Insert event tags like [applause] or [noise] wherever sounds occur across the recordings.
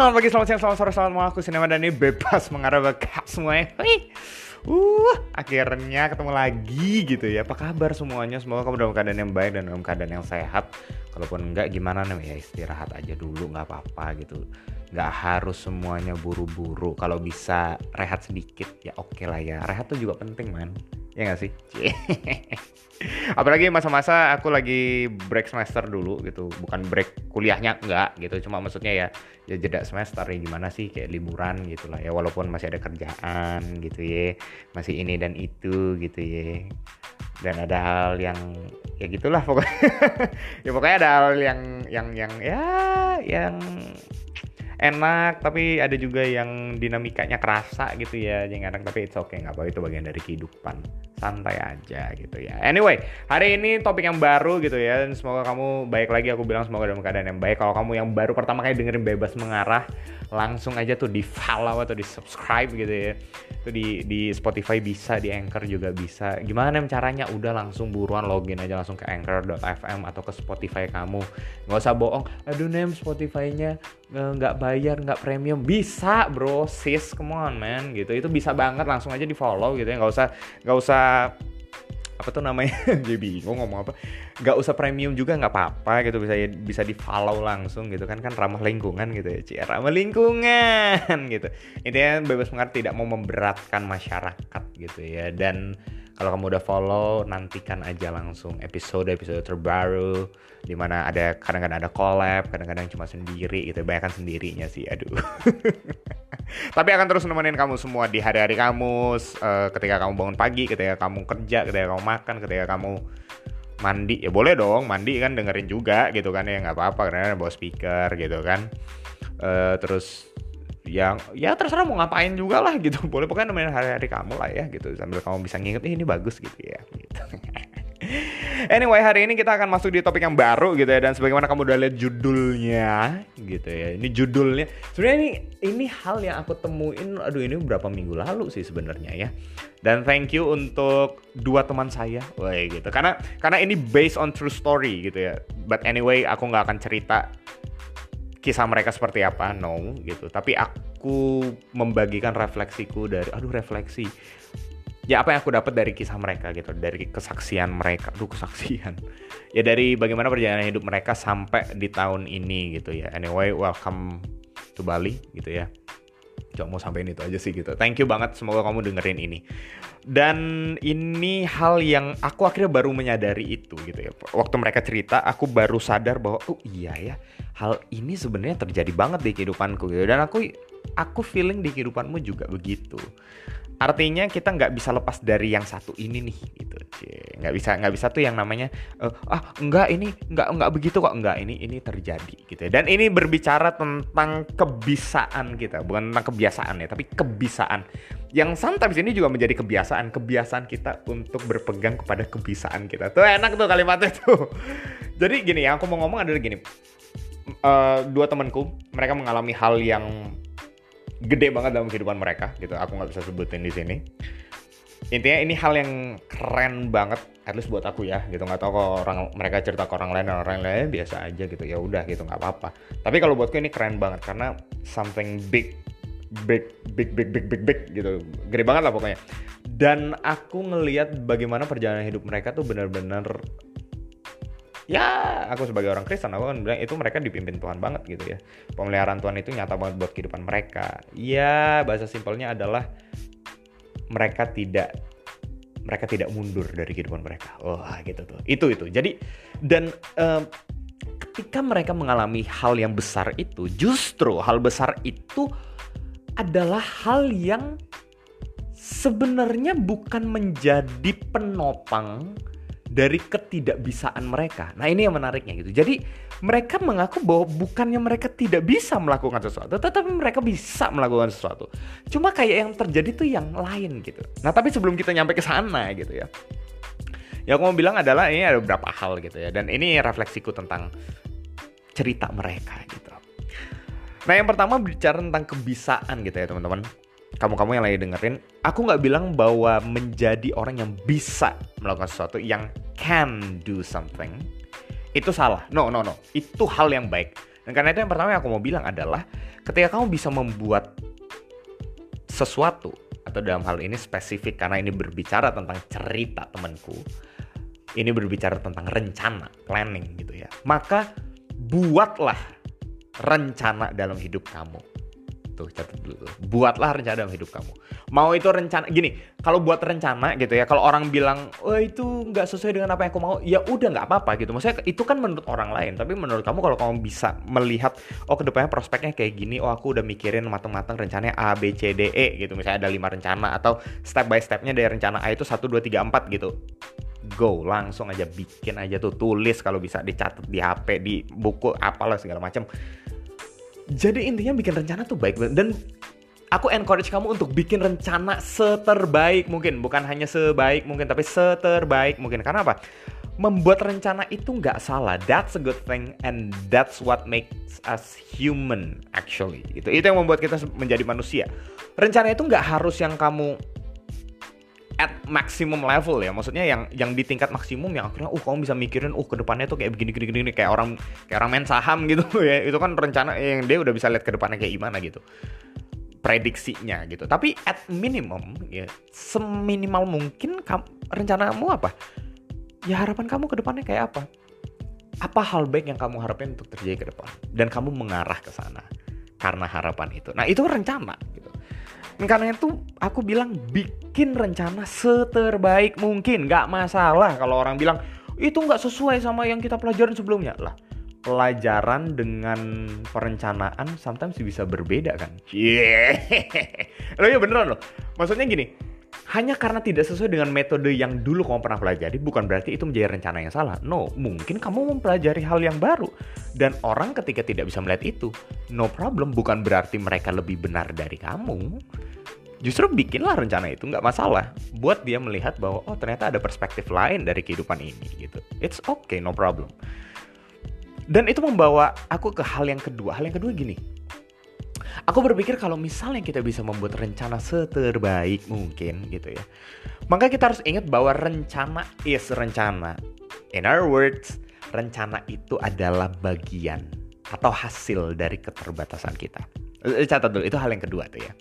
Selamat pagi, selamat siang, selamat sore, selamat malam. Aku Sinema dan ini bebas mengarah ke semuanya. Hei. Uh, akhirnya ketemu lagi gitu ya. Apa kabar semuanya? Semoga kamu dalam keadaan yang baik dan dalam keadaan yang sehat. Kalaupun enggak gimana nih ya istirahat aja dulu nggak apa-apa gitu. Nggak harus semuanya buru-buru. Kalau bisa rehat sedikit. Ya oke lah ya. Rehat tuh juga penting man. Ya nggak sih? [laughs] apalagi masa-masa aku lagi break semester dulu gitu. Bukan break kuliahnya enggak gitu. Cuma maksudnya ya ya jeda semester ya gimana sih? Kayak liburan gitu lah ya. Walaupun masih ada kerjaan gitu ya. Masih ini dan itu gitu ya. Dan ada hal yang ya gitulah pokoknya. [laughs] Ya pokoknya ada hal yang yang yang ya yang enak tapi ada juga yang dinamikanya kerasa gitu ya jangan enak tapi it's okay nggak apa itu bagian dari kehidupan. Santai aja gitu ya. Anyway hari ini topik yang baru gitu ya dan semoga kamu baik lagi aku bilang semoga dalam keadaan yang baik. Kalau kamu yang baru pertama kali dengerin bebas mengarah langsung aja tuh di follow atau di subscribe gitu ya. Itu di di Spotify bisa di Anchor juga bisa. Gimana caranya? Udah langsung buruan login aja langsung ke anchor.fm atau ke Spotify kamu. Nggak usah bohong. Aduh nem Spotify-nya nggak bayar nggak premium. Bisa bro. Sis come on man. Gitu. Itu bisa banget. Langsung aja di follow gitu ya. Nggak usah nggak usah apa tuh namanya? [laughs] Jadi bingung ngomong apa. Nggak usah premium juga nggak apa-apa gitu. Bisa bisa di follow langsung gitu kan. Kan ramah lingkungan gitu ya cie ramah lingkungan [laughs] gitu. Intinya bebas mengerti tidak mau memberatkan masyarakat gitu ya. Dan kalau kamu udah follow nantikan aja langsung episode episode terbaru di mana ada kadang-kadang ada collab kadang-kadang cuma sendiri gitu kan sendirinya sih aduh [laughs] Tapi akan terus nemenin kamu semua di hari-hari kamu, uh, ketika kamu bangun pagi, ketika kamu kerja, ketika kamu makan, ketika kamu mandi. Ya boleh dong, mandi kan dengerin juga gitu kan ya nggak apa-apa karena bawa speaker gitu kan. Uh, terus yang ya terserah mau ngapain juga lah gitu [laughs] boleh pokoknya nemenin hari-hari kamu lah ya gitu sambil kamu bisa nginget ini bagus gitu ya gitu. [laughs] Anyway, hari ini kita akan masuk di topik yang baru gitu ya dan sebagaimana kamu udah lihat judulnya gitu ya. Ini judulnya sebenarnya ini ini hal yang aku temuin aduh ini berapa minggu lalu sih sebenarnya ya. Dan thank you untuk dua teman saya. Wah gitu. Karena karena ini based on true story gitu ya. But anyway, aku nggak akan cerita kisah mereka seperti apa, no gitu. Tapi aku membagikan refleksiku dari aduh refleksi ya apa yang aku dapat dari kisah mereka gitu dari kesaksian mereka. Tuh kesaksian. [laughs] Ya dari bagaimana perjalanan hidup mereka sampai di tahun ini gitu ya. Anyway welcome to Bali gitu ya. Cuma mau sampein itu aja sih gitu. Thank you banget semoga kamu dengerin ini. Dan ini hal yang aku akhirnya baru menyadari itu gitu ya. Waktu mereka cerita aku baru sadar bahwa oh iya ya hal ini sebenarnya terjadi banget di kehidupanku gitu. Dan aku aku feeling di kehidupanmu juga begitu. Artinya kita nggak bisa lepas dari yang satu ini nih gitu. Nggak bisa nggak bisa tuh yang namanya uh, ah enggak ini nggak nggak begitu kok. Enggak ini ini terjadi gitu dan ini berbicara tentang kebisaan kita bukan tentang kebiasaan ya tapi kebisaan. Yang sometimes ini juga menjadi kebiasaan kebiasaan kita untuk berpegang kepada kebisaan kita. Tuh enak tuh kalimatnya tuh. Jadi gini yang aku mau ngomong adalah gini. Uh, dua temanku mereka mengalami hal yang gede banget dalam kehidupan mereka gitu. Aku nggak bisa sebutin di sini. Intinya ini hal yang keren banget at least buat aku ya gitu. Nggak tahu kalau orang mereka cerita ke orang lain dan orang lain biasa aja gitu. Ya udah gitu. Nggak apa-apa. Tapi kalau buatku ini keren banget karena something big big big big big big big gitu. Gede banget lah pokoknya. Dan aku ngelihat bagaimana perjalanan hidup mereka tuh benar-benar ya. Aku sebagai orang Kristen aku kan bilang itu mereka dipimpin Tuhan banget gitu ya. Pemeliharaan Tuhan itu nyata banget buat kehidupan mereka. Ya bahasa simpelnya adalah mereka tidak mereka tidak mundur dari kehidupan mereka. Wah gitu tuh. Itu itu. Jadi dan um, ketika mereka mengalami hal yang besar itu justru hal besar itu adalah hal yang sebenarnya bukan menjadi penopang dari ketidakbisaan mereka. Nah ini yang menariknya gitu. Jadi mereka mengaku bahwa bukannya mereka tidak bisa melakukan sesuatu, tetapi mereka bisa melakukan sesuatu. Cuma kayak yang terjadi tuh yang lain gitu. Nah tapi sebelum kita nyampe ke sana gitu ya, ya aku mau bilang adalah ini ada beberapa hal gitu ya. Dan ini refleksiku tentang cerita mereka gitu. Nah yang pertama bicara tentang kebisaan gitu ya teman-teman kamu-kamu yang lagi dengerin, aku nggak bilang bahwa menjadi orang yang bisa melakukan sesuatu, yang can do something, itu salah. No, no, no. Itu hal yang baik. Dan karena itu yang pertama yang aku mau bilang adalah ketika kamu bisa membuat sesuatu atau dalam hal ini spesifik karena ini berbicara tentang cerita temanku ini berbicara tentang rencana planning gitu ya maka buatlah rencana dalam hidup kamu tuh catat dulu. Buatlah rencana dalam hidup kamu. Mau itu rencana gini kalau buat rencana gitu ya kalau orang bilang oh itu nggak sesuai dengan apa yang aku mau ya udah nggak apa-apa gitu. Maksudnya itu kan menurut orang lain tapi menurut kamu kalau kamu bisa melihat oh ke depannya prospeknya kayak gini oh aku udah mikirin matang-matang rencananya A B C D E gitu. Misalnya ada lima rencana atau step by stepnya dari rencana A itu satu dua tiga empat gitu. Go langsung aja bikin aja tuh tulis kalau bisa dicatat di HP di buku apalah segala macam jadi intinya bikin rencana tuh baik. Dan aku encourage kamu untuk bikin rencana seterbaik mungkin. Bukan hanya sebaik mungkin tapi seterbaik mungkin. Karena apa? Membuat rencana itu nggak salah. That's a good thing and that's what makes us human actually. Itu itu yang membuat kita menjadi manusia. Rencana itu nggak harus yang kamu at maximum level ya. Maksudnya yang yang di tingkat maksimum yang akhirnya uh kamu bisa mikirin uh ke depannya tuh kayak begini gini gini kayak orang kayak orang main saham [laughs] gitu ya. Itu kan rencana yang dia udah bisa lihat ke depannya kayak gimana gitu. Prediksinya gitu. Tapi at minimum ya seminimal mungkin kamu, rencanamu apa? Ya harapan kamu ke depannya kayak apa? Apa hal baik yang kamu harapin untuk terjadi ke depan? Dan kamu mengarah ke sana karena harapan itu. Nah itu rencana karena itu aku bilang bikin rencana seterbaik mungkin nggak masalah. Kalau orang bilang itu nggak sesuai sama yang kita pelajarin sebelumnya. Lah pelajaran dengan perencanaan sometimes bisa berbeda kan? Yeah. [laughs] loh ya beneran loh. Maksudnya gini hanya karena tidak sesuai dengan metode yang dulu kamu pernah pelajari bukan berarti itu menjadi rencana yang salah. No, mungkin kamu mempelajari hal yang baru. Dan orang ketika tidak bisa melihat itu, no problem bukan berarti mereka lebih benar dari kamu. Justru bikinlah rencana itu nggak masalah. Buat dia melihat bahwa oh ternyata ada perspektif lain dari kehidupan ini gitu. It's okay no problem. Dan itu membawa aku ke hal yang kedua. Hal yang kedua gini aku berpikir kalau misalnya kita bisa membuat rencana seterbaik mungkin gitu ya. Maka kita harus ingat bahwa rencana is rencana. In other words rencana itu adalah bagian atau hasil dari keterbatasan kita. Eh, catat dulu itu hal yang kedua tuh ya.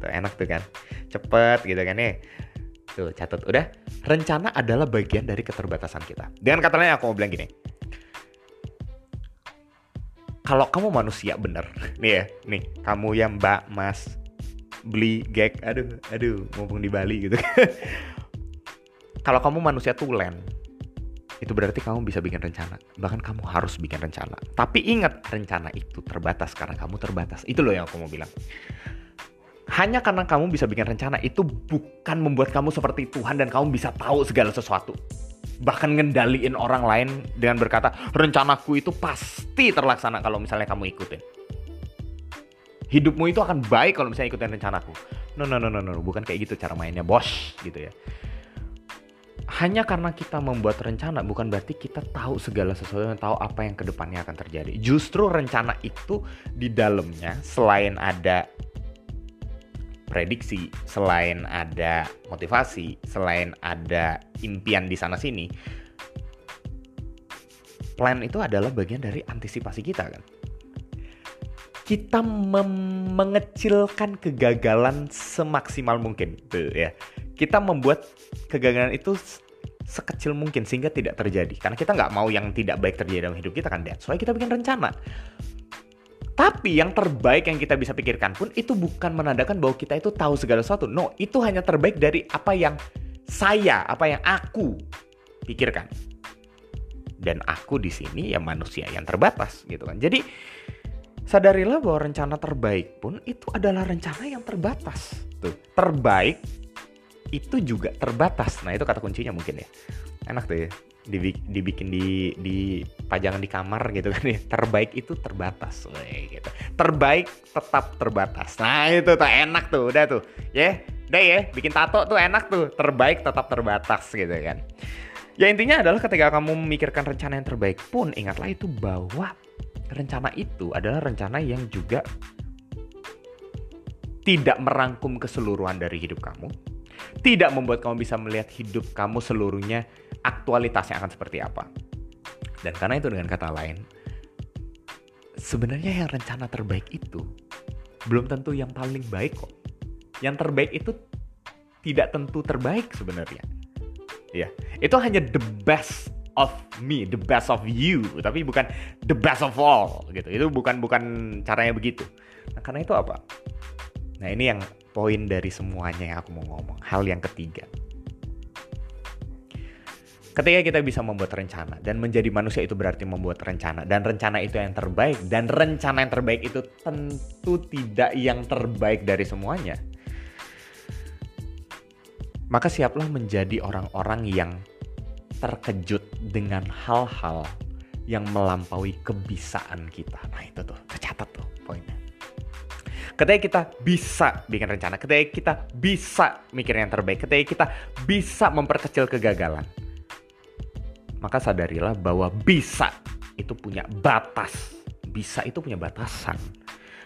Tuh enak tuh kan? Cepet gitu kan nih tuh catat udah. Rencana adalah bagian dari keterbatasan kita. Dengan kata lain aku mau bilang gini kalau kamu manusia bener. Nih ya nih kamu yang mbak mas beli gag. Aduh aduh mumpung di Bali gitu kalau kamu manusia tulen itu berarti kamu bisa bikin rencana. Bahkan kamu harus bikin rencana. Tapi ingat rencana itu terbatas karena kamu terbatas. Itu loh yang aku mau bilang. Hanya karena kamu bisa bikin rencana itu bukan membuat kamu seperti Tuhan dan kamu bisa tahu segala sesuatu. Bahkan ngendaliin orang lain dengan berkata, rencanaku itu pasti terlaksana kalau misalnya kamu ikutin. Hidupmu itu akan baik kalau misalnya ikutin rencanaku. No, no, no, no, no, bukan kayak gitu cara mainnya, bos, gitu ya. Hanya karena kita membuat rencana bukan berarti kita tahu segala sesuatu dan tahu apa yang ke depannya akan terjadi. Justru rencana itu di dalamnya selain ada prediksi, selain ada motivasi, selain ada impian di sana sini, plan itu adalah bagian dari antisipasi kita kan. Kita mengecilkan kegagalan semaksimal mungkin, tuh ya. Kita membuat kegagalan itu sekecil mungkin sehingga tidak terjadi. Karena kita nggak mau yang tidak baik terjadi dalam hidup kita kan. Why kita bikin rencana. Tapi yang terbaik yang kita bisa pikirkan pun itu bukan menandakan bahwa kita itu tahu segala sesuatu. No, itu hanya terbaik dari apa yang saya, apa yang aku pikirkan. Dan aku di sini ya manusia yang terbatas gitu kan. Jadi sadarilah bahwa rencana terbaik pun itu adalah rencana yang terbatas. Tuh, terbaik itu juga terbatas. Nah, itu kata kuncinya mungkin ya. Enak tuh ya dibikin di di pajangan di kamar gitu kan ya. Terbaik itu terbatas gitu. Terbaik tetap terbatas. Nah itu tuh enak tuh udah tuh. Ya yeah, udah ya bikin tato tuh enak tuh. Terbaik tetap terbatas gitu kan. Ya intinya adalah ketika kamu memikirkan rencana yang terbaik pun ingatlah itu bahwa rencana itu adalah rencana yang juga tidak merangkum keseluruhan dari hidup kamu tidak membuat kamu bisa melihat hidup kamu seluruhnya aktualitasnya akan seperti apa. Dan karena itu dengan kata lain, sebenarnya yang rencana terbaik itu belum tentu yang paling baik kok. Yang terbaik itu tidak tentu terbaik sebenarnya. Ya, itu hanya the best of me, the best of you, tapi bukan the best of all gitu. Itu bukan bukan caranya begitu. Nah, karena itu apa? Nah, ini yang poin dari semuanya yang aku mau ngomong. Hal yang ketiga. Ketika kita bisa membuat rencana dan menjadi manusia itu berarti membuat rencana dan rencana itu yang terbaik dan rencana yang terbaik itu tentu tidak yang terbaik dari semuanya. Maka siaplah menjadi orang-orang yang terkejut dengan hal-hal yang melampaui kebisaan kita. Nah itu tuh, tercatat tuh poinnya. Ketika kita bisa bikin rencana, ketika kita bisa mikir yang terbaik, ketika kita bisa memperkecil kegagalan, maka sadarilah bahwa bisa itu punya batas. Bisa itu punya batasan.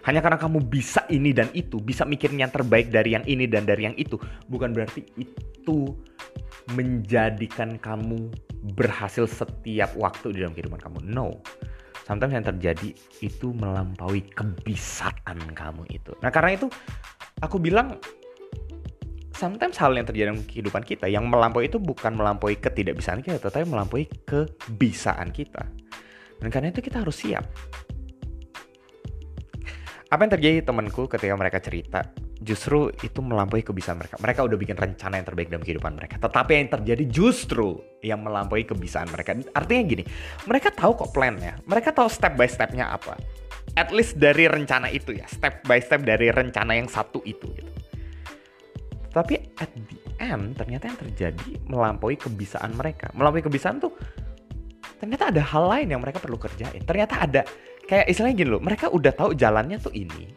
Hanya karena kamu bisa ini dan itu, bisa mikirin yang terbaik dari yang ini dan dari yang itu, bukan berarti itu menjadikan kamu berhasil setiap waktu di dalam kehidupan kamu. No. Sometimes yang terjadi itu melampaui kebisaan kamu itu. Nah karena itu aku bilang sometimes hal yang terjadi dalam kehidupan kita yang melampaui itu bukan melampaui ketidakbisaan kita, tetapi melampaui kebisaan kita. Dan karena itu kita harus siap. Apa yang terjadi temanku ketika mereka cerita, justru itu melampaui kebisaan mereka. Mereka udah bikin rencana yang terbaik dalam kehidupan mereka. Tetapi yang terjadi justru yang melampaui kebisaan mereka. Artinya gini, mereka tahu kok plannya. Mereka tahu step by stepnya apa. At least dari rencana itu ya, step by step dari rencana yang satu itu gitu. Tapi at the end ternyata yang terjadi melampaui kebisaan mereka. Melampaui kebisaan tuh ternyata ada hal lain yang mereka perlu kerjain. Ternyata ada kayak istilahnya gini loh, mereka udah tahu jalannya tuh ini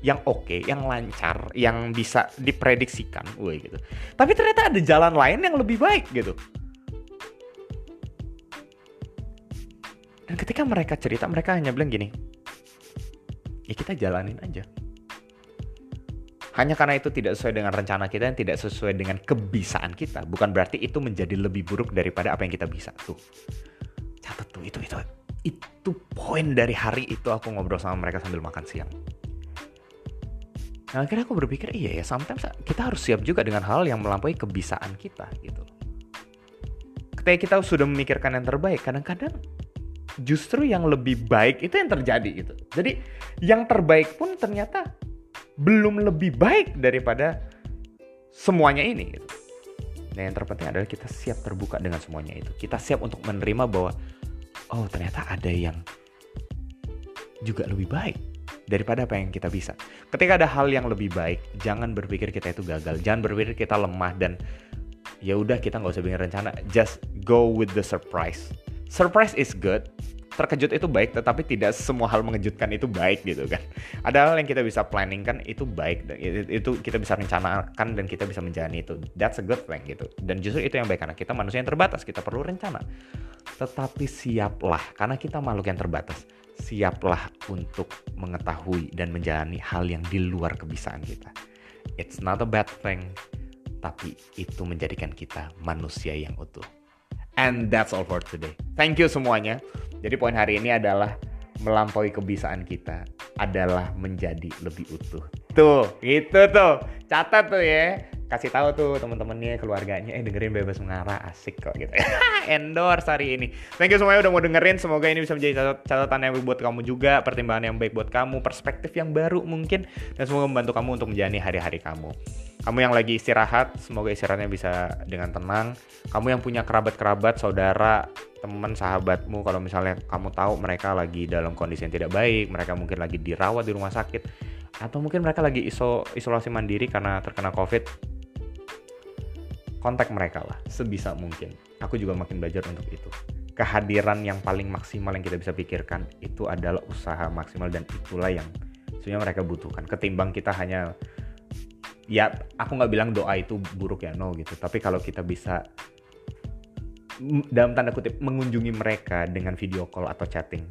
yang oke, okay, yang lancar, yang bisa diprediksikan, woi gitu. Tapi ternyata ada jalan lain yang lebih baik gitu. Dan ketika mereka cerita, mereka hanya bilang gini, ya kita jalanin aja hanya karena itu tidak sesuai dengan rencana kita dan tidak sesuai dengan kebisaan kita, bukan berarti itu menjadi lebih buruk daripada apa yang kita bisa. Tuh. Catat tuh itu itu itu poin dari hari itu aku ngobrol sama mereka sambil makan siang. Nah, akhirnya aku berpikir, iya ya, sometimes kita harus siap juga dengan hal yang melampaui kebisaan kita gitu. Ketika kita sudah memikirkan yang terbaik, kadang-kadang justru yang lebih baik itu yang terjadi gitu. Jadi yang terbaik pun ternyata belum lebih baik daripada semuanya ini gitu. Dan yang terpenting adalah kita siap terbuka dengan semuanya itu. Kita siap untuk menerima bahwa oh ternyata ada yang juga lebih baik daripada apa yang kita bisa. Ketika ada hal yang lebih baik, jangan berpikir kita itu gagal, jangan berpikir kita lemah dan ya udah kita nggak usah bikin rencana, just go with the surprise. Surprise is good, terkejut itu baik tetapi tidak semua hal mengejutkan itu baik gitu kan ada hal yang kita bisa planning kan itu baik itu kita bisa rencanakan dan kita bisa menjalani itu that's a good thing gitu dan justru itu yang baik karena kita manusia yang terbatas kita perlu rencana tetapi siaplah karena kita makhluk yang terbatas siaplah untuk mengetahui dan menjalani hal yang di luar kebisaan kita it's not a bad thing tapi itu menjadikan kita manusia yang utuh. And that's all for today. Thank you semuanya. Jadi poin hari ini adalah melampaui kebisaan kita adalah menjadi lebih utuh. Tuh, gitu tuh. Catat tuh ya. Kasih tahu tuh teman-temannya, keluarganya, eh dengerin bebas mengarah, asik kok gitu. [laughs] Endorse hari ini. Thank you semuanya udah mau dengerin. Semoga ini bisa menjadi catatan yang baik buat kamu juga, pertimbangan yang baik buat kamu, perspektif yang baru mungkin, dan semoga membantu kamu untuk menjalani hari-hari kamu. Kamu yang lagi istirahat, semoga istirahatnya bisa dengan tenang. Kamu yang punya kerabat-kerabat, saudara, teman sahabatmu kalau misalnya kamu tahu mereka lagi dalam kondisi yang tidak baik mereka mungkin lagi dirawat di rumah sakit atau mungkin mereka lagi iso, isolasi mandiri karena terkena covid kontak mereka lah sebisa mungkin. Aku juga makin belajar untuk itu. Kehadiran yang paling maksimal yang kita bisa pikirkan itu adalah usaha maksimal dan itulah yang sebenarnya mereka butuhkan. Ketimbang kita hanya ya aku nggak bilang doa itu buruk ya no gitu. Tapi kalau kita bisa dalam tanda kutip mengunjungi mereka dengan video call atau chatting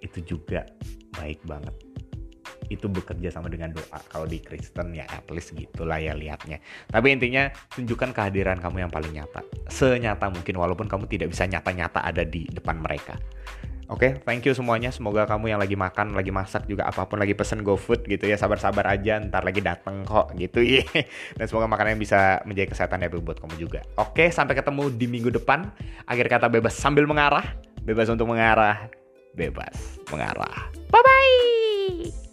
itu juga baik banget. Itu bekerja sama dengan doa. Kalau di Kristen ya at least gitulah ya lihatnya tapi intinya tunjukkan kehadiran kamu yang paling nyata. Senyata mungkin walaupun kamu tidak bisa nyata-nyata ada di depan mereka Oke, okay, thank you semuanya. Semoga kamu yang lagi makan, lagi masak juga apa pun lagi pesen GoFood gitu ya, sabar-sabar aja, ntar lagi dateng kok gitu ya. [laughs] Dan semoga makanan bisa menjaga kesehatan ya buat kamu juga. Oke, okay, sampai ketemu di minggu depan. Akhir kata bebas sambil mengarah, bebas untuk mengarah, bebas mengarah. Bye bye.